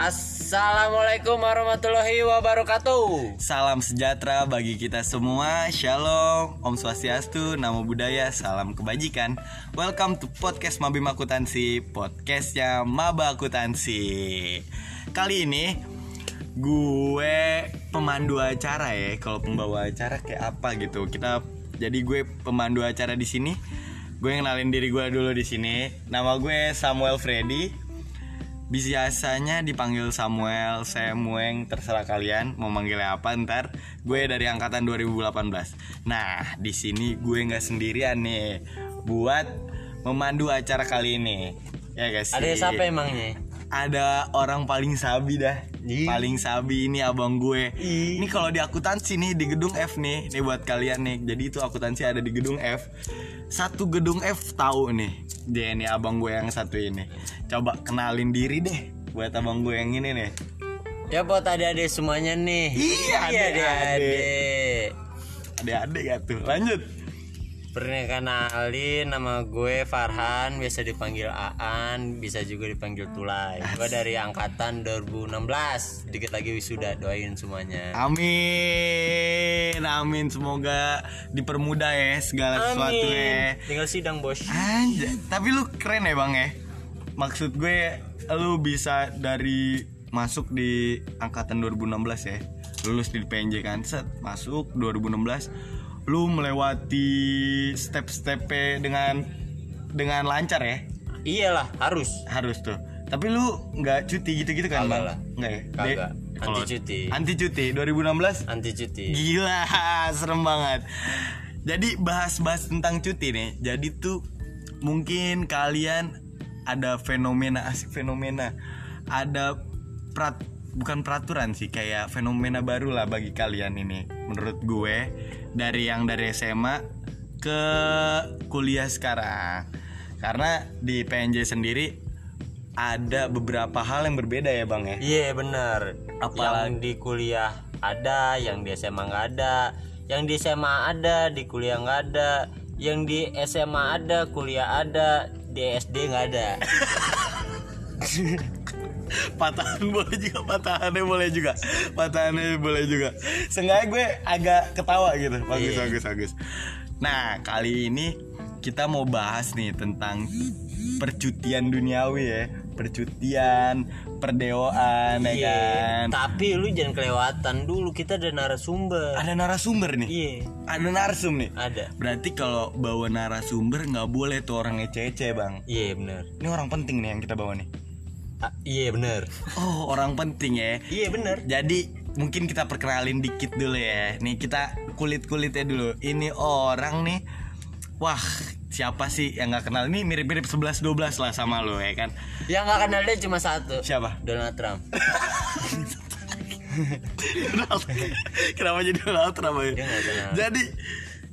Assalamualaikum warahmatullahi wabarakatuh. Salam sejahtera bagi kita semua. Shalom, Om Swastiastu, Namo Buddhaya, salam kebajikan. Welcome to podcast Mabim Akuntansi, podcastnya Maba Akuntansi. Kali ini gue pemandu acara ya. Kalau pembawa acara kayak apa gitu. Kita jadi gue pemandu acara di sini. Gue kenalin diri gue dulu di sini. Nama gue Samuel Freddy biasanya dipanggil Samuel, Samueng, terserah kalian mau manggilnya apa ntar. Gue dari angkatan 2018. Nah, di sini gue nggak sendirian nih buat memandu acara kali ini. Ya guys. Ada siapa emangnya? Ada orang paling sabi dah. Paling sabi ini abang gue. Ini kalau di akuntansi nih di gedung F nih, nih buat kalian nih. Jadi itu akuntansi ada di gedung F. Satu gedung F tahu nih. Dia ini abang gue yang satu ini. Coba kenalin diri deh buat abang gue yang ini nih. Ya buat adik-adik semuanya nih. Iya, adik-adik. adik-adik. Adik-adik gak tuh? Lanjut. Perkenalin nama gue Farhan, biasa dipanggil Aan, bisa juga dipanggil Tulai. Gue dari angkatan 2016. Dikit lagi wisuda, doain semuanya. Amin. Amin semoga dipermudah ya segala sesuatu ya. Tinggal sidang, Bos. Anjay, tapi lu keren ya bang ya. Maksud gue lu bisa dari masuk di angkatan 2016 ya. Lulus di PNJ kan, set masuk 2016. Lu melewati step-step dengan dengan lancar ya. Iyalah, harus. Harus tuh. Tapi lu nggak cuti gitu-gitu kan Kagak lah. Nggak ya? Kagak. Anti cuti. Anti cuti 2016 Anti cuti. Gila, serem banget. Jadi bahas-bahas tentang cuti nih. Jadi tuh mungkin kalian ada fenomena asik fenomena. Ada prat bukan peraturan sih kayak fenomena baru lah bagi kalian ini menurut gue dari yang dari SMA ke kuliah sekarang. Karena di PNJ sendiri ada beberapa hal yang berbeda ya, Bang ya. Iya bener Apalagi- Yang di kuliah ada Yang di SMA nggak ada. Yang di SMA ada Di kuliah nggak ada. Yang di SMA ada Kuliah ada. Di SD nggak ada patahan boleh juga patahannya boleh juga. Patahannya boleh juga. Seenggaknya gue agak ketawa gitu. Bagus Iya. bagus bagus. Nah kali ini kita mau bahas nih tentang percutian duniawi ya. Percutian perdewaan ya Iya kan? Tapi lu jangan kelewatan. Dulu Kita ada narasumber. Ada narasumber nih? Iya. Ada narsum nih? Ada. Berarti kalau bawa narasumber nggak boleh tuh orang ece bang. Iya bener. Ini orang penting nih yang kita bawa nih Ah, Iya bener oh orang penting ya Iya bener Jadi mungkin kita perkenalin dikit dulu ya. Nih kita kulit kulitnya dulu. Ini orang nih, wah siapa sih yang nggak kenal? Ini mirip-mirip 11 12 lah sama lo ya kan? Yang gak kenal dia cuma satu Siapa? Donald Trump Kenapa jadi Donald Trump ya? Jadi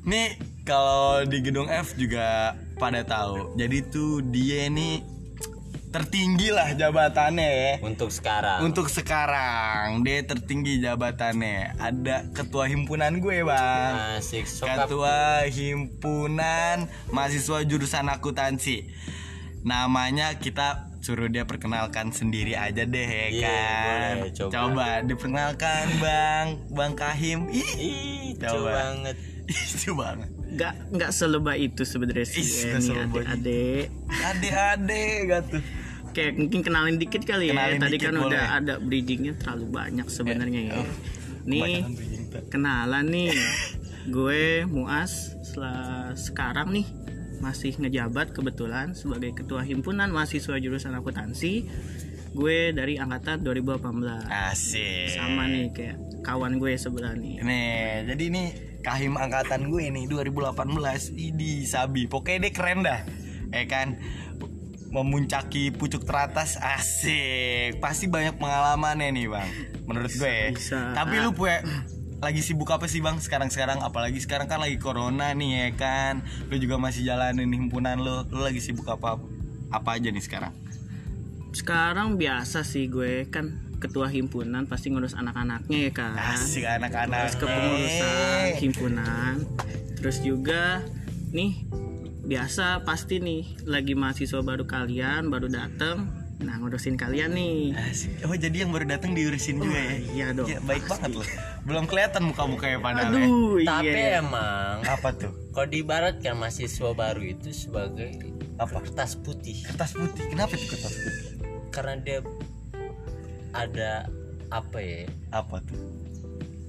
nih kalau di gedung F juga pada tahu. Jadi tuh dia ini tertinggi lah jabatannya ya. Untuk sekarang Untuk sekarang dia tertinggi jabatannya. Ada ketua himpunan gue bang. Asik Sokap Ketua himpunan mahasiswa jurusan akuntansi. Namanya kita suruh dia perkenalkan sendiri aja deh ya Iya, kan. boleh, coba. diperkenalkan bang, bang Kahim. Ih, Ih, Coba. coba banget itu banget. Nggak nggak selebay itu sebenarnya sih Ih, eh, nih adik-adik. Adek-adek gak tuh. kayak mungkin kenalin dikit kali Kenalin ya tadi kan boleh. udah ada bridgingnya terlalu banyak sebenarnya ya. Oh, nih kenalan nih. Gue Muas setelah sekarang nih masih ngejabat kebetulan sebagai ketua himpunan mahasiswa jurusan akuntansi. Gue dari angkatan 2018 Asik. sama nih kayak kawan gue sebelah nih. Nih, jadi ini Kahim angkatan gue nih 2018 Idi Sabi. Pokoknya dia keren dah Ya kan? Memuncaki pucuk teratas Asik. Pasti banyak pengalamannya nih bang. Menurut gue ya. Bisa. Tapi lu punya lagi sibuk apa sih bang sekarang-sekarang? Apalagi sekarang kan lagi corona nih ya kan? Lu juga masih jalanin himpunan lu. Lu lagi sibuk apa apa aja nih sekarang? Sekarang biasa sih gue kan ketua himpunan pasti ngurus anak-anaknya ya kan asik anak-anak terus kepengurusan himpunan terus juga nih biasa pasti nih lagi mahasiswa baru kalian baru dateng nah ngurusin kalian nih Asik. Oh jadi yang baru datang diurusin juga ya? iya dong, Ya, baik pasti. banget loh. Belum kelihatan muka-mukanya padahal. ya. aduh Tapi iya emang Apa tuh? kalau di barat kan mahasiswa baru itu sebagai Apa? kertas putih Kertas putih. Kenapa itu kertas putih? karena dia ada apa ya Apa tuh?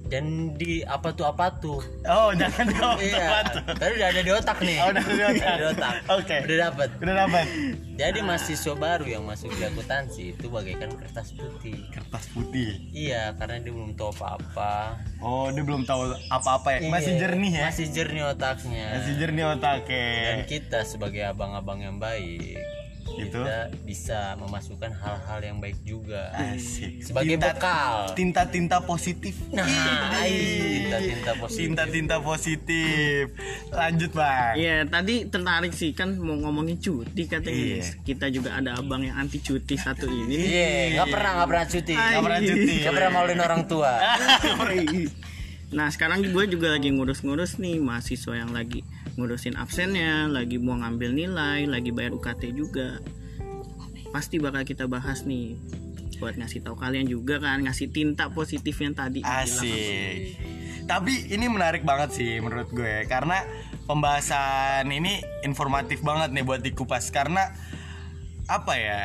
dan di apa tuh apa tuh Oh jangan jawab iya apa tuh. tadi udah ada di otak nih Oh udah di otak. Di otak. Oke. udah dapat Udah dapat. jadi mahasiswa baru yang masuk di akuntansi itu bagaikan kertas putih Kertas putih. iya karena dia belum tahu apa-apa Oh dia belum tahu apa-apa ya. Masih Iya, jernih ya. masih jernih otaknya Masih jernih otaknya. dan kita sebagai abang-abang yang baik Gitu. kita bisa memasukkan hal-hal yang baik juga Asik. sebagai Tinta- bekal Tinta-tinta positif. Nah, tinta-tinta positif. Tinta-tinta positif. Lanjut bang. Iya tadi tertarik sih kan mau ngomongin cuti katanya Iya. kita juga ada abang yang anti cuti satu ini iya nggak pernah nggak pernah cuti Nggak pernah cuti. nggak pernah maulin orang tua Nah sekarang gue juga lagi ngurus-ngurus nih mahasiswa yang lagi ngurusin absennya, lagi mau ngambil nilai, lagi bayar UKT juga. Pasti bakal kita bahas nih buat ngasih tahu kalian juga kan ngasih tinta positif yang tadi. Asik. Tapi ini menarik banget sih menurut gue karena pembahasan ini informatif banget nih buat dikupas karena apa ya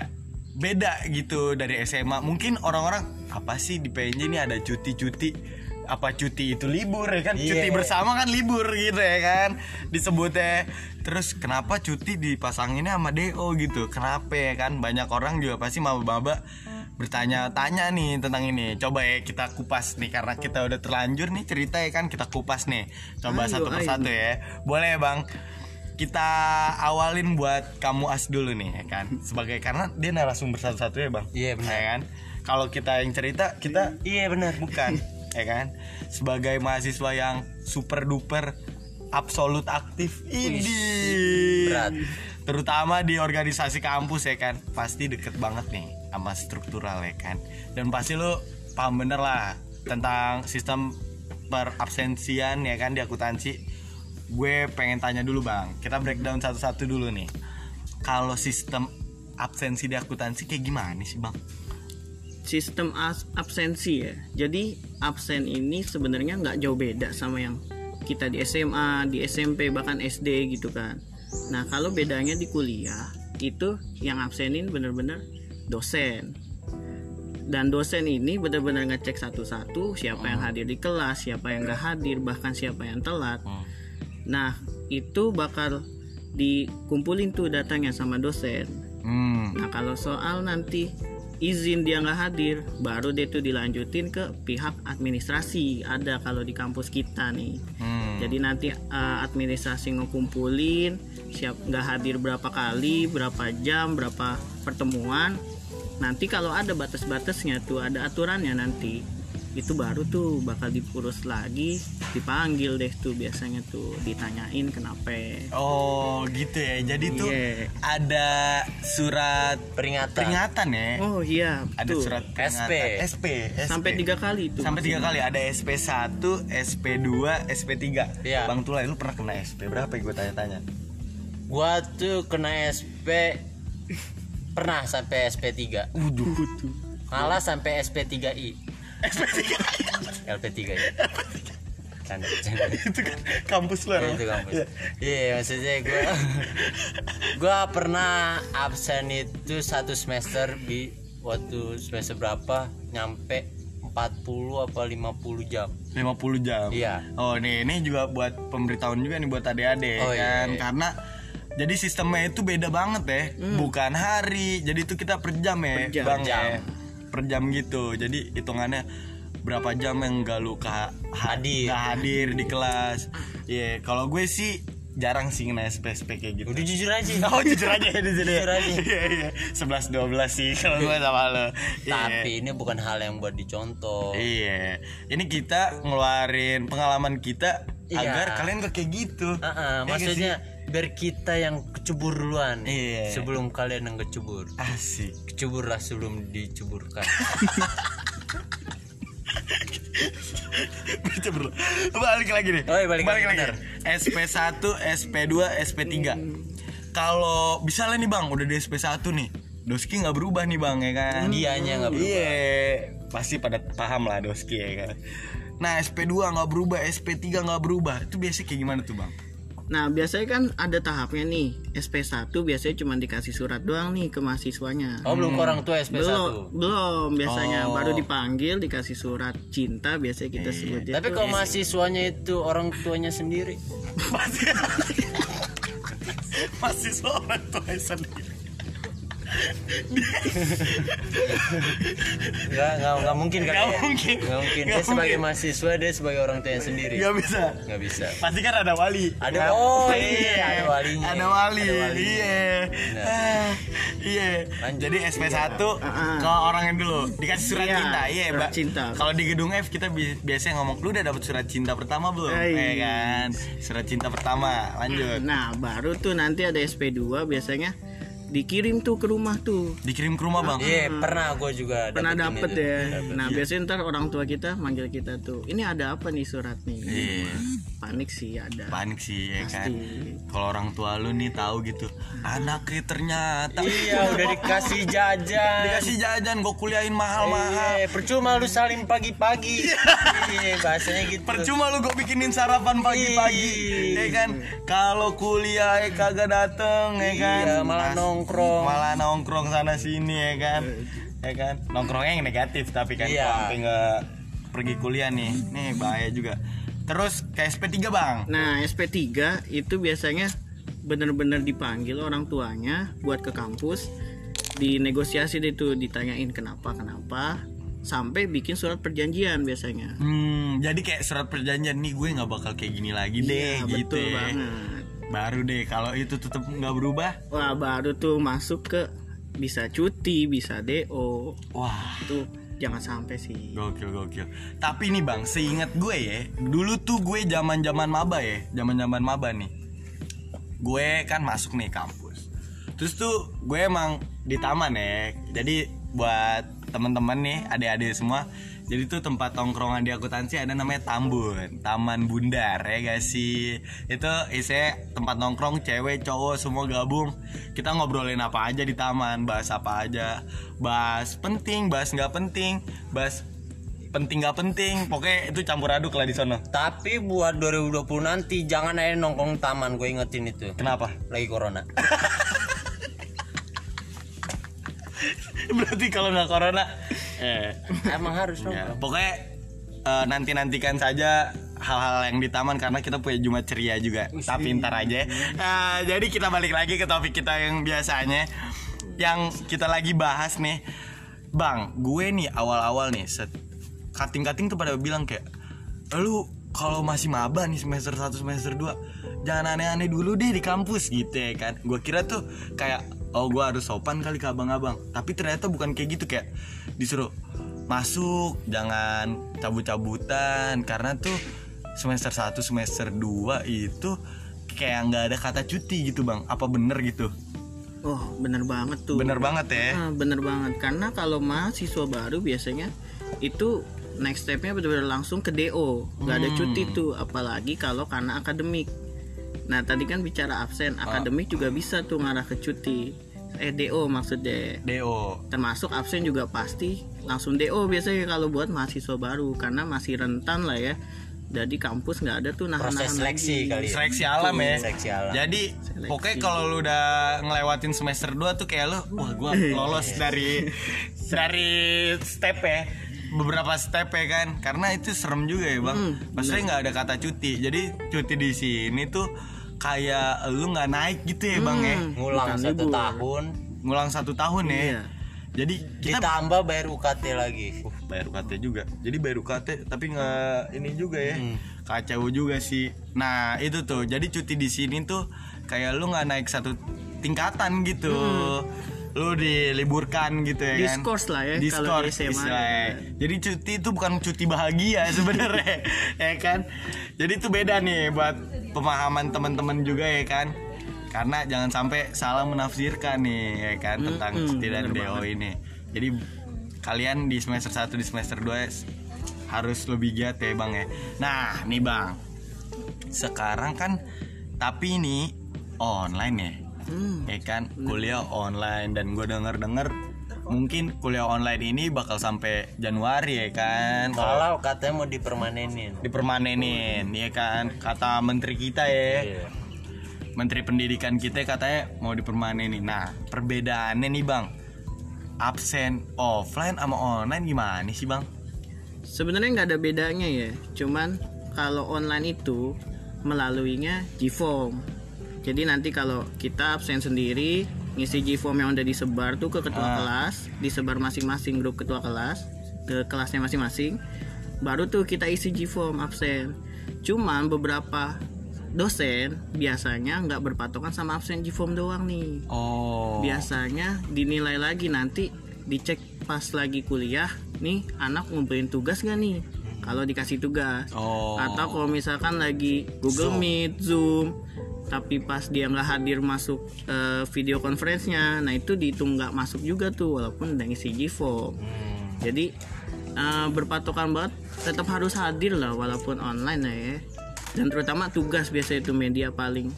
beda gitu dari SMA mungkin orang-orang apa sih di PNJ ini ada cuti-cuti apa cuti itu libur ya kan? Cuti Iya. bersama kan libur gitu ya kan? Disebutnya. Terus kenapa cuti dipasanginnya sama DO gitu? Kenapa ya kan? Banyak orang juga pasti maba-maba bertanya-tanya nih tentang ini. Coba ya kita kupas nih karena kita udah terlanjur nih cerita ya kan? Kita kupas nih. Coba Ayo, satu persatu ya. Boleh ya bang? Kita awalin buat kamu as dulu nih ya kan? Sebagai karena dia narasumber satu-satu ya bang? Iya, benar. ya kan? Kalau kita yang cerita kita iya benar. bukan ya kan? Sebagai mahasiswa yang super duper absolut aktif. Ini. Berat. terutama di organisasi kampus ya kan? Pasti deket banget nih sama struktural ya kan? Dan pasti lu paham bener lah tentang sistem perabsensian ya kan di akuntansi. Gue pengen tanya dulu bang. Kita breakdown satu-satu dulu nih. Kalau sistem absensi di akuntansi kayak gimana sih bang sistem absensi ya. Jadi absen ini sebenarnya nggak jauh beda sama yang kita di SMA, di SMP bahkan SD gitu kan. Nah kalau bedanya di kuliah itu yang absenin bener-bener dosen. Dan dosen ini benar-benar ngecek satu-satu siapa yang hadir di kelas, siapa yang nggak hadir, bahkan siapa yang telat. Nah itu bakal dikumpulin tuh datanya sama dosen. hmm Nah kalau soal nanti izin dia nggak hadir, baru dia tuh dilanjutin ke pihak administrasi. Ada kalau di kampus kita nih. hmm Jadi nanti eh, administrasi ngekumpulin siap nggak hadir berapa kali, berapa jam, berapa pertemuan. Nanti kalau ada batas-batasnya tuh ada aturannya nanti itu baru tuh bakal diurus lagi dipanggil deh tuh biasanya tuh ditanyain kenapa Oh gitu ya. Jadi tuh Iya. ada surat peringatan peringatan ya. oh iya Ada tuh surat peringatan. SP. SP. SP. sampai tiga kali tuh Sampai tiga kali ada SP 1, SP 2, SP 3 Iya. Bang Tulai lu pernah kena SP berapa ya gue tanya-tanya gua tuh kena SP pernah sampai SP 3 Waduh ngalah sampai SP 3I SP 3 LP 3 ya. Canda canda. Itu kan kampus lu Ya, itu kampus. Iya. iya maksudnya gue gue pernah absen itu satu semester di waktu semester berapa? Nyampe 40 apa 50 jam. 50 jam? Iya. Oh nih ini juga buat pemberitahuan juga nih buat adik-adik Oh, kan? iya. Karena jadi sistemnya itu beda banget ya. Bukan hari Jadi itu kita per jam ya Per jam. Bang Per jam. ya Per jam gitu Jadi hitungannya berapa jam yang gak lu ke Hadir. nggak hadir di kelas Iya kalau gue sih jarang sih kena SP-SP kayak gitu udah jujur aja Oh jujur aja ya di sini Jujur aja. Iya iya 11 12 sih kalau gue sama lo. Iya. tapi ini bukan hal yang buat dicontoh Iya. Ini kita ngeluarin pengalaman kita Iya. agar kalian gak kayak gitu. Ah, ah, Iya gak maksudnya biar kita yang kecebur duluan Iya. sebelum kalian yang kecebur sih? asik. kecuburlah sebelum diceburkan bro. Balik lagi nih. Oh, iya, balik lagi, lagi. bener. SP1, SP2, SP3. Kalau misalnya nih Bang, udah di SP1 nih. Doski nggak berubah nih bang ya kan Dianya nggak berubah. iya pasti pada paham lah Doski ya kan nah SP2 nggak berubah SP3 nggak berubah itu biasanya kayak gimana tuh bang Nah biasanya kan ada tahapnya nih. SP1 biasanya cuma dikasih surat doang nih ke mahasiswanya. Oh belum ke orang tua SP1 Belum, belum. Biasanya Oh. baru dipanggil dikasih surat cinta biasanya kita sebutnya Tapi tuh kalau mahasiswanya itu orang tuanya sendiri? Masih masih seorang tua sendiri Nggak, nggak, nggak mungkin kali Nggak ya. mungkin. Nggak mungkin Dia sebagai mungkin. mahasiswa Dia sebagai orang tuanya sendiri nggak bisa Nggak bisa pasti kan ada wali Ada Ya. oh iya ada walinya ada wali, Ada walinya. iya. Ah, iya Lanjut. jadi SP1 Ah. ke orang yang dulu dikasih surat Iya, cinta iya Mbak. cinta. kalau di gedung F kita bi- biasanya ngomong lu udah dapet surat cinta pertama belum Eh, ya kan surat cinta pertama lanjut Nah baru tuh nanti ada SP2 biasanya dikirim tuh ke rumah tuh. Dikirim ke rumah bang? Iya pernah gue juga pernah dapet ya. Dapet. nah biasanya ntar orang tua kita manggil kita tuh ini ada apa nih surat nih? Iya. panik sih ada. Panik sih ya kan? Pasti. kalau orang tua lu nih tahu gitu anaknya ternyata. Iya udah dikasih jajan. Dikasih jajan gue kuliahin mahal-mahal. Iya, percuma lu salim pagi-pagi. Iya, bahasanya gitu. Percuma lu gue bikinin sarapan pagi-pagi Iya. Ya kan? Kalau kuliah eh, kagak dateng ya kan? Iya, malah Mas- nongkrong. Malah nongkrong sana sini ya kan? Ya kan? Nongkrongnya yang negatif Tapi kan Iya. sampai nggak pergi kuliah nih. Nih bahaya juga. Terus ke SP3 bang? Nah SP3 itu biasanya bener-bener dipanggil orang tuanya buat ke kampus. Dinegosiasi deh tuh ditanyain kenapa kenapa. Sampai bikin surat perjanjian biasanya. Hmm, jadi kayak surat perjanjian nih gue nggak bakal kayak gini lagi deh Iya, gitu betul ya. banget Baru deh kalau itu tetap nggak berubah, wah baru tuh masuk ke bisa cuti bisa do wah itu jangan sampai sih Gokil gokil. Tapi nih bang, seingat gue ya, dulu tuh gue zaman zaman maba ya, zaman zaman maba nih. Gue kan masuk nih kampus. Terus tuh gue emang di taman ya. Jadi buat teman-teman nih, adik-adik semua. Jadi tuh tempat tongkrongan di akuntansi ada namanya Tambun, Taman Bundar ya gak sih? Itu isinya tempat nongkrong cewek, cowok semua gabung. Kita ngobrolin apa aja di taman, bahas apa aja. Bahas penting, bahas nggak penting, bahas penting nggak penting. Pokoknya itu campur aduk lah di sono. Tapi buat 2020 nanti jangan ada nongkrong taman, gue ingetin itu. Kenapa? Lagi corona. Berarti kalau nggak corona, eh, Emang harus ya, nongkrong. pokoknya nanti nantikan saja hal-hal yang di taman karena kita punya Jumat ceria juga. Tapi ntar aja. Nah, jadi kita balik lagi ke topik kita yang biasanya, yang kita lagi bahas nih, bang. Gue nih awal-awal nih, set kating-kating tuh pada bilang kayak, lu kalau masih maba nih semester 1 semester 2 jangan aneh-aneh dulu deh di kampus gitu ya kan gue kira tuh kayak oh gue harus sopan kali ke abang-abang. Tapi ternyata bukan kayak gitu kayak disuruh masuk jangan cabut-cabutan. Karena tuh semester 1 semester 2 itu kayak nggak ada kata cuti gitu bang. Apa bener gitu? Oh bener banget tuh. Bener banget ya. Ah, bener banget. Karena kalau mahasiswa baru biasanya itu next stepnya benar-benar langsung ke do nggak ada cuti tuh apalagi kalau karena akademik nah tadi kan bicara absen akademik juga bisa tuh ngarah ke cuti. Eh do maksudnya. Do termasuk absen juga pasti langsung do biasanya kalau buat mahasiswa baru karena masih rentan lah ya. Jadi kampus nggak ada tuh nahan Proses seleksi kali ya. seleksi alam ya. Seleksi alam. jadi pokoknya kalau lu udah ngelewatin semester 2 tuh kayak lu wah gua lolos dari dari step ya beberapa step ya kan karena itu serem juga ya bang maksudnya nggak ada kata cuti jadi cuti di sini tuh kayak lu nggak naik gitu ya bang ya Ngulang Bukan satu libur. tahun, ngulang satu tahun ya Iya. jadi kita ditambah bayar UKT lagi. Uh, bayar UKT juga. Jadi bayar UKT tapi nggak ini juga ya. Kacau juga sih. Nah, itu tuh. Jadi cuti di sini tuh kayak lu nggak naik satu tingkatan gitu. Lu diliburkan gitu ya kan. Diskors lah ya, kalau di Diskors SMA gitu. Jadi cuti itu bukan cuti bahagia sebenarnya, ya kan? Jadi itu beda nih buat pemahaman teman-teman juga ya kan. Karena jangan sampai salah menafsirkan nih ya kan tentang Mm-mm, cuti dan DO ini. Jadi kalian di semester 1 di semester 2 harus lebih giat ya Bang ya. Nah, nih Bang. Sekarang kan tapi ini online ya. Hmm. ya kan kuliah online dan gue denger denger mungkin kuliah online ini bakal sampai Januari ya kan Kalau katanya mau dipermanenin. dipermanenin ya kan kata menteri kita ya Iya. menteri pendidikan kita katanya mau dipermanenin nah perbedaannya nih bang absen offline sama online gimana sih bang Sebenarnya nggak ada bedanya ya. Cuman kalau online itu melaluinya Gform. Jadi nanti kalau kita absen sendiri ngisi Gform yang udah disebar tuh ke ketua Ah. kelas, disebar masing-masing grup ketua kelas ke kelasnya masing-masing. Baru tuh kita isi Gform absen. Cuman beberapa dosen biasanya nggak berpatokan sama absen Gform doang nih. oh biasanya dinilai lagi nanti dicek pas lagi kuliah nih anak ngumpulin tugas gak nih kalau dikasih tugas. Oh. Atau kalau misalkan lagi Google Zoom. Meet Zoom tapi pas dia nggak hadir masuk eh, video conference-nya nah itu dihitung nggak masuk juga tuh walaupun udah ngisi G-form. Hmm. jadi eh, berpatokan banget tetap harus hadir lah walaupun online lah ya. Dan terutama tugas biasa itu media paling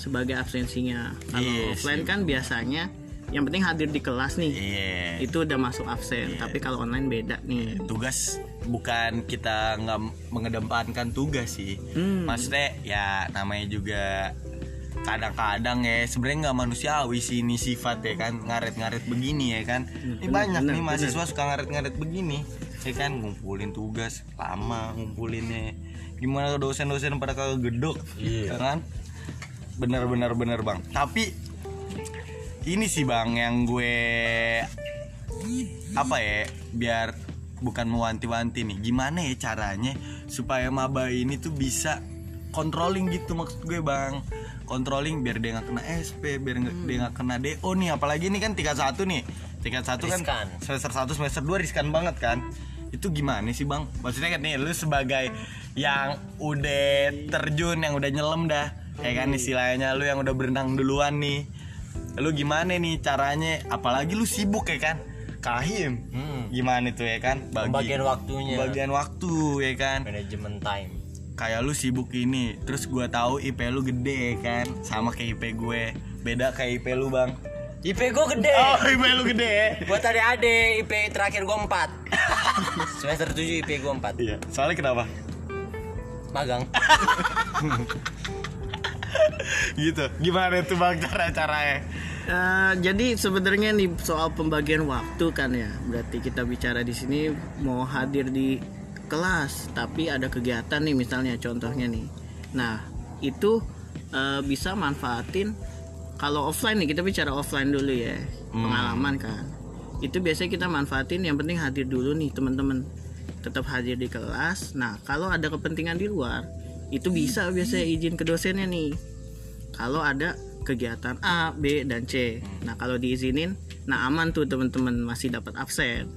sebagai absensinya. Kalau Iya offline kan biasanya yang penting hadir di kelas nih. Iya. Itu udah masuk absen tapi kalau online beda nih. Tugas bukan kita nggak mengedepankan tugas sih. Hmm. maksudnya ya namanya juga kadang-kadang ya sebenarnya nggak manusiawi sih ini sifat ya kan ngaret-ngaret begini ya kan. Ini bener, banyak bener, nih mahasiswa suka ngaret-ngaret begini. Ya kan ngumpulin tugas lama ngumpulinnya. Gimana dosen-dosen pada kagak gedok Iya. ya kan? Bener-bener bener bang. Tapi ini sih bang yang gue apa ya biar bukan mewanti-wanti nih. Gimana ya caranya supaya maba ini tuh bisa controlling gitu maksud gue bang? Controlling biar dia nggak kena SP biar nggak- dia nggak kena DO nih. Apalagi ini kan tingkat satu nih. Tingkat satu kan Riskan. semester 1 semester 2 riskan banget kan. Itu gimana sih bang? Maksudnya kan nih lu sebagai yang udah terjun yang udah nyelam dah ya kan istilahnya lu yang udah berenang duluan nih. Lu gimana nih caranya? Apalagi lu sibuk ya kan kahim Hmm. gimana tuh ya kan? Pembagian waktunya. bagian waktu ya kan? Manajemen time. kayak lu sibuk ini terus gua tahu IP lu gede ya kan? Sama kayak IP gue. Beda kayak IP lu bang. IP gue gede. oh IP lu gede ya? Buat tadi ade IP terakhir gue 4 Semester 7 IP gue 4 iya. Soalnya kenapa? Magang. Gitu. Gimana tuh bang cara Eh, jadi sebenarnya nih soal pembagian waktu kan ya. Berarti kita bicara di sini mau hadir di kelas tapi ada kegiatan nih misalnya contohnya nih. Nah itu eh, bisa manfaatin kalau offline nih kita bicara offline dulu ya pengalaman kan. Itu biasanya kita manfaatin yang penting hadir dulu nih teman-teman. Tetap hadir di kelas. Nah kalau ada kepentingan di luar itu bisa biasanya izin ke dosennya nih. Kalau ada kegiatan A, B, dan C. Nah, kalau diizinin, nah aman tuh teman-teman masih dapat absen.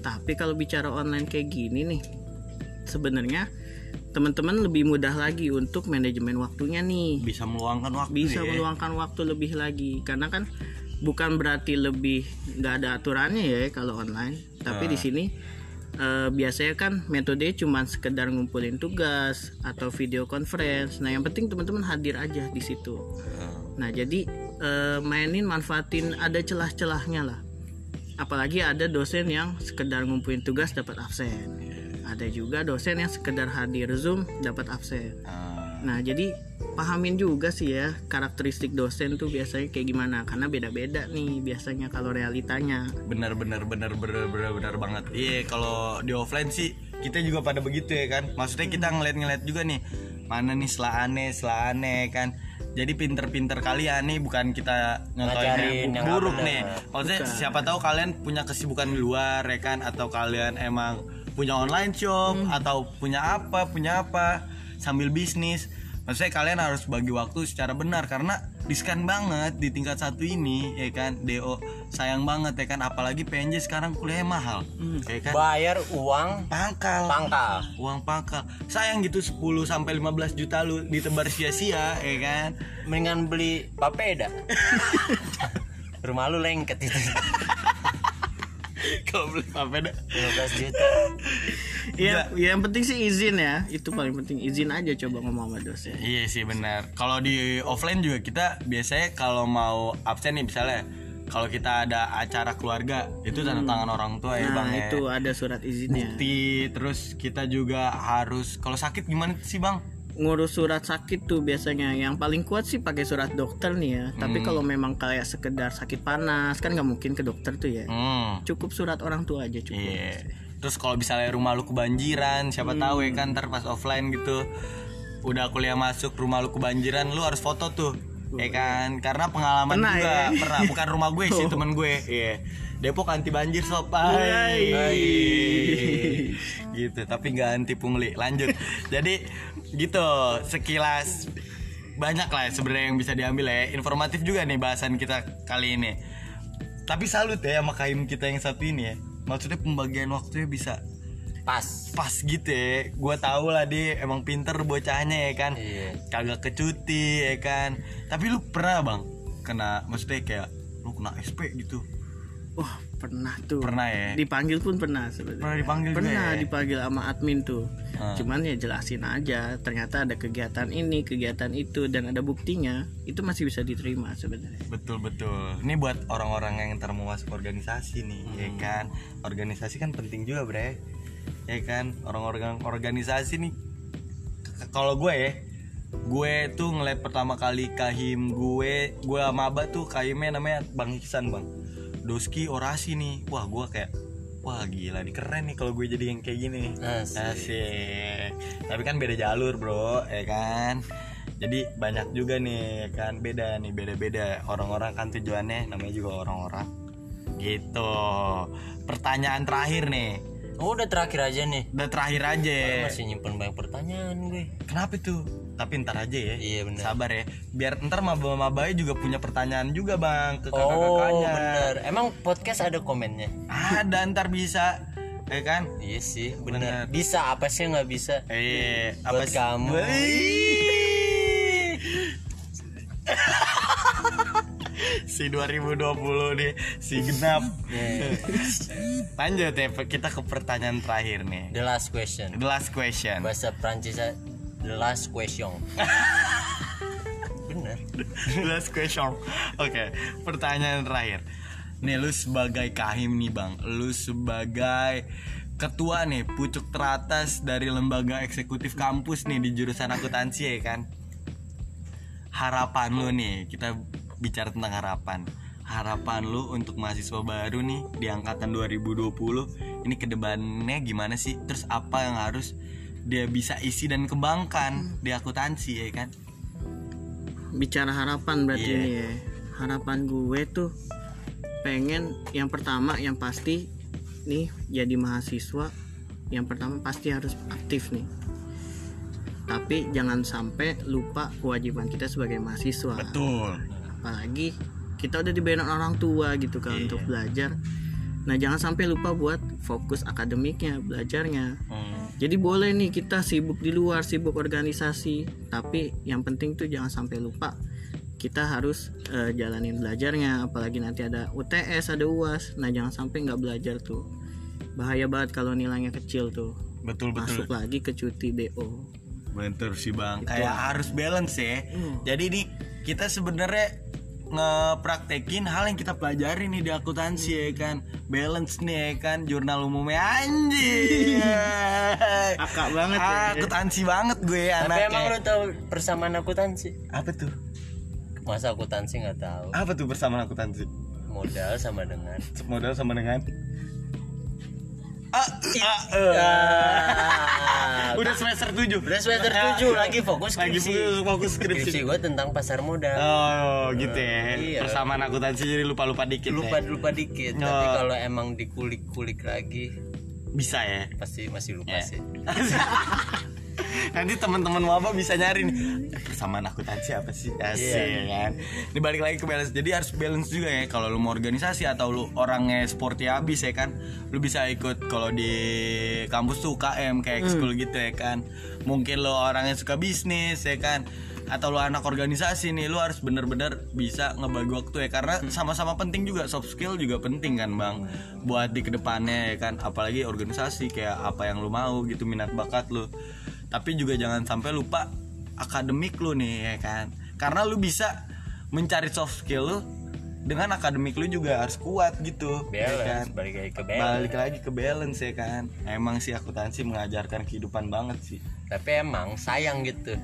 Tapi kalau bicara online kayak gini nih, sebenarnya teman-teman lebih mudah lagi untuk manajemen waktunya nih. bisa meluangkan waktu Bisa ya. meluangkan waktu lebih lagi karena kan bukan berarti lebih nggak ada aturannya ya kalau online. Tapi di sini eh, biasanya kan metode cuma sekedar ngumpulin tugas atau video conference. Nah, yang penting teman-teman hadir aja di situ. Nah, jadi eh, mainin manfaatin ada celah-celahnya lah. Apalagi ada dosen yang sekedar ngumpulin tugas dapat absen. Ada juga dosen yang sekedar hadir Zoom dapat absen. Ah, Nah, jadi pahamin juga sih ya karakteristik dosen tuh biasanya kayak gimana karena beda-beda nih biasanya kalau realitanya. bener bener bener bener bener banget iya kalau di offline sih kita juga pada begitu ya kan maksudnya kita ngeliat-ngeliat juga nih mana nih selane selane kan jadi pinter-pinter kalian nih bukan kita nyontohin yang buruk nih. Maksudnya Bukan. siapa tahu kalian punya kesibukan di luar ya kan? Atau kalian emang punya online shop atau punya apa punya apa sambil bisnis. Maksudnya kalian harus bagi waktu secara benar karena riskan banget di tingkat satu ini ya kan? Do sayang banget ya kan? Apalagi PNJ sekarang kuliahnya mahal ya kan? Bayar uang pangkal. pangkal. Uang pangkal. Sayang gitu 10 sampai 15 juta lu ditebar sia-sia ya kan? Mendingan beli papeda Rumah lu lengket. Itu kalau beli apa dah 15 juta Iya, ya, yang penting sih izin ya. Itu paling penting izin aja coba ngomong sama dosen. Iya sih benar. Kalau di offline juga kita biasanya kalau mau absen nih misalnya kalau kita ada acara keluarga itu tanda tangan orang tua ya Nah, bang ya. itu ada surat izinnya. Bukti terus kita juga harus kalau sakit gimana sih bang? Ngurus surat sakit tuh biasanya yang paling kuat sih pakai surat dokter nih ya. Tapi kalau memang kayak sekedar sakit panas kan nggak mungkin ke dokter tuh ya. Hmm. Cukup surat orang tua aja cukup. Iya. Terus kalau misalnya rumah lu kebanjiran, siapa Hmm. tahu ya kan ntar pas offline gitu udah kuliah masuk rumah lu kebanjiran, lu harus foto tuh. Ya kan? Karena pengalaman Pernah juga ya? pernah bukan rumah gue sih, temen gue. Iya. Depok anti banjir sob. Hai. Hai. gitu, tapi nggak anti pungli. Lanjut. Jadi gitu, sekilas banyak lah ya sebenarnya yang bisa diambil ya. Informatif juga nih bahasan kita kali ini. Tapi salut ya sama kaim kita yang satu ini ya. Maksudnya pembagian waktunya bisa pas pas gitu ya. Gua tahu lah dia emang pinter bocahnya ya kan. iya Kagak kecuti ya kan. Tapi lu pernah bang kena maksudnya kayak lu kena SP gitu. Wah, pernah tuh. Pernah ya. Dipanggil pun pernah sebenarnya. Pernah dipanggil Pernah ya? dipanggil sama admin tuh. Ah. Cuman ya jelasin aja, ternyata ada kegiatan ini, kegiatan itu dan ada buktinya, itu masih bisa diterima sebenarnya. Betul betul. Ini buat orang-orang yang masuk organisasi nih, ya Hmm. kan. Organisasi kan penting juga, Bre. Ya kan, orang-orang organisasi nih. Kalau gue ya, gue tuh ngeliat pertama kali kahim gue, gue sama Abah tuh kahimnya namanya Bang Iksan bang. Doski orasi nih, wah gue kayak Wah gila nih keren nih kalau gue jadi yang kayak gini. Asik. Asik. Tapi kan beda jalur bro ya kan? Jadi banyak juga nih kan Beda nih beda-beda. Orang-orang kan tujuannya namanya juga orang-orang. Gitu. Pertanyaan terakhir nih oh udah terakhir aja nih Udah terakhir aja masih nyimpen banyak pertanyaan gue Kenapa tuh? Tapi ntar aja ya Iya, bener. Sabar ya Biar ntar maba-mabanya juga punya pertanyaan juga bang Ke oh kakak-kakaknya bener emang podcast ada komennya Ada ntar bisa Ya kan? iya sih Bener. bener, bisa apa sih nggak bisa Eh, Buat sih? kamu. Si 2020 nih si genap. Yeah. lanjut ya kita ke pertanyaan terakhir nih. The last question. The last question. Bahasa Prancis the last question. Bener. The last question. Oke pertanyaan terakhir. Nih lu sebagai kahim nih bang. Lu sebagai ketua nih pucuk teratas dari lembaga eksekutif kampus nih di jurusan akuntansi ya kan? Harapan lu nih kita bicara tentang harapan harapan lu untuk mahasiswa baru nih di angkatan 2020 ini ke depannya gimana sih terus apa yang harus dia bisa isi dan kembangkan di akuntansi ya kan Bicara harapan berarti Iya. ini ya. Harapan gue tuh pengen yang pertama yang pasti nih jadi mahasiswa yang pertama pasti harus aktif nih. Tapi jangan sampai lupa kewajiban kita sebagai mahasiswa. betul apalagi kita udah dibayar orang tua gitu kan Iya. untuk belajar. Nah jangan sampai lupa buat fokus akademiknya belajarnya. Hmm, jadi boleh nih kita sibuk di luar sibuk organisasi. Tapi yang penting tuh jangan sampai lupa kita harus eh, jalanin belajarnya. Apalagi nanti ada UTS ada UAS nah jangan sampai nggak belajar tuh. Bahaya banget kalau nilainya kecil tuh. Betul betul. Masuk lagi ke cuti DO betul sih bang. Kayak harus balance ya. Hmm. jadi nih kita sebenarnya ngepraktekin hal yang kita pelajari nih di akuntansi ya kan? Balance nih ya kan? Jurnal umumnya. Anjing! Akak banget ya. akuntansi banget gue tapi anaknya. emang lu tahu persamaan akuntansi? Apa tuh? Masa akuntansi nggak tahu? Apa tuh bersama akuntansi? Modal sama dengan. Modal sama dengan ah, ah, eh. Ah, udah semester 7 udah semester 7 lagi fokus lagi skripsi fokus, fokus skripsi skripsi gue tentang pasar modal oh gitu ya Iya. persamaan akuntansi jadi lupa lupa dikit lupa ya. lupa dikit Oh. tapi kalau emang dikulik-kulik lagi bisa ya pasti masih lupa Ya. sih Nanti teman-teman wabah bisa nyari nih persamaan akuntansi apa sih asik Iya. kan. Ini balik lagi ke balance. Jadi harus balance juga ya. Kalau lu mau organisasi atau lu orangnya sporty habis ya kan, lu bisa ikut kalau di kampus tuh UKM kayak ekskul gitu ya kan. Mungkin lu orangnya suka bisnis ya kan. atau lu anak organisasi nih lu harus bener-bener bisa ngebagi waktu ya karena sama-sama penting juga soft skill juga penting kan bang buat di ke depannya ya kan apalagi organisasi kayak apa yang lu mau gitu minat bakat lu tapi juga jangan sampai lupa akademik lu nih ya kan? Karena lu bisa mencari soft skill lu dengan akademik lu juga harus kuat gitu ya kan? balance balik lagi ke balance. Balik lagi ke balance ya kan? Emang sih akuntansi mengajarkan kehidupan banget sih. Tapi emang sayang gitu.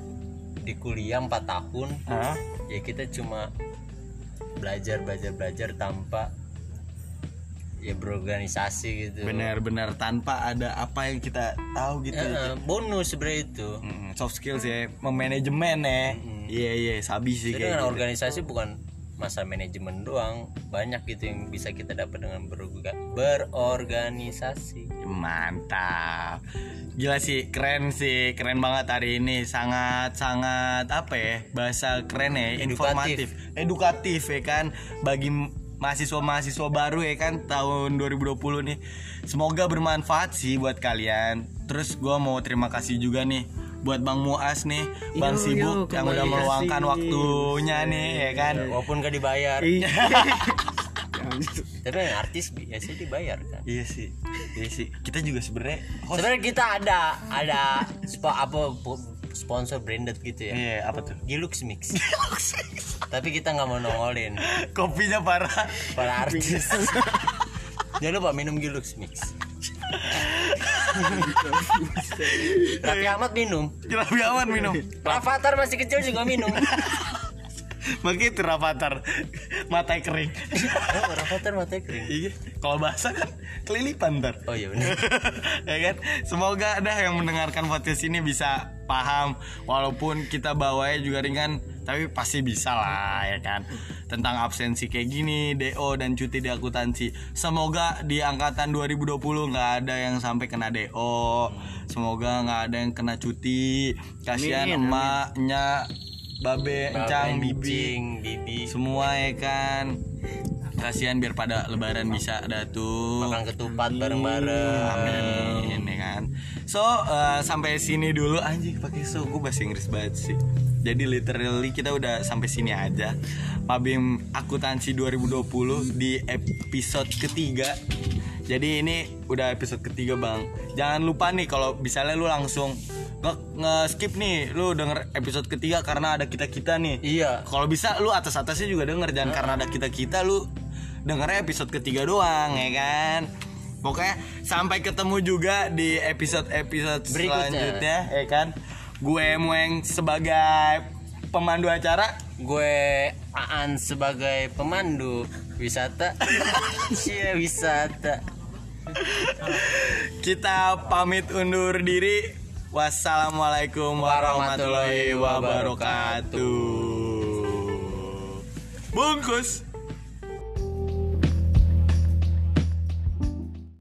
Di kuliah 4 tahun Hah? ya kita cuma belajar belajar belajar tanpa ya berorganisasi gitu. Benar-benar tanpa ada apa yang kita tahu gitu. Eh, bonus sebenarnya itu. Mm, soft skills ya memanajemen ya. Iya iya sabi sih jadi kayak gitu. organisasi bukan masa manajemen doang banyak gitu yang bisa kita dapat dengan berorga- berorganisasi. Mantap. Gila sih keren sih keren banget hari ini. Sangat sangat apa ya bahasa keren ya informatif. Edukatif ya kan bagi mahasiswa-mahasiswa baru ya kan tahun 2020 nih. Semoga bermanfaat sih buat kalian. Terus gua mau terima kasih juga nih buat Bang Muas nih Bang Yo, Sibuk yo, yang udah meluangkan kasih. waktunya nih ya kan? Walaupun gak dibayar. Iya. tapi yang artis biasanya dibayar kan? Iya sih iya sih. Kita juga sebenarnya sebenarnya kita ada ada apa sponsor branded gitu ya. Iya apa tuh? Gilux Mix. Tapi kita nggak mau nongolin. Kopinya parah para artis. Jangan lupa minum Gilux Mix. Raffi Ahmad minum. Rapi aman minum. Rafathar masih kecil juga minum. Makanya itu Rafathar. Mata kering. Oh, Rafathar mata kering. Iya. Kalau bahasa kan kelilipan ntar oh iya benar. Ya kan? Semoga ada yang mendengarkan podcast ini bisa paham walaupun kita bawanya juga ringan tapi pasti bisa lah ya kan? Tentang absensi kayak gini DO dan cuti di akuntansi. Semoga di angkatan 2020 nggak ada yang sampai kena DO semoga nggak ada yang kena cuti. Kasihan emaknya babe encang bibi. semua ya kan? Kasihan biar pada lebaran bisa ada tuh makan ketupat bareng-bareng. Amin ya kan. So eh, sampai sini dulu anjing pakai so gue bahasa Inggris banget sih. Jadi literally kita udah sampai sini aja. Mabim akuntansi 2020 di episode ketiga. Jadi ini udah episode ketiga bang. Jangan lupa nih kalau misalnya lu langsung nge, skip nih, lu denger episode ketiga karena ada kita kita nih. iya Kalau bisa lu atas atasnya juga denger jangan karena ada kita kita lu dengernya episode ketiga doang ya kan. Pokoknya sampai ketemu juga di episode episode Berikutnya. selanjutnya ya kan. Gue Mueng sebagai pemandu acara. gue Aan sebagai pemandu wisata Cie wisata Kita pamit undur diri. Wassalamualaikum warahmatullahi wabarakatuh. Bungkus.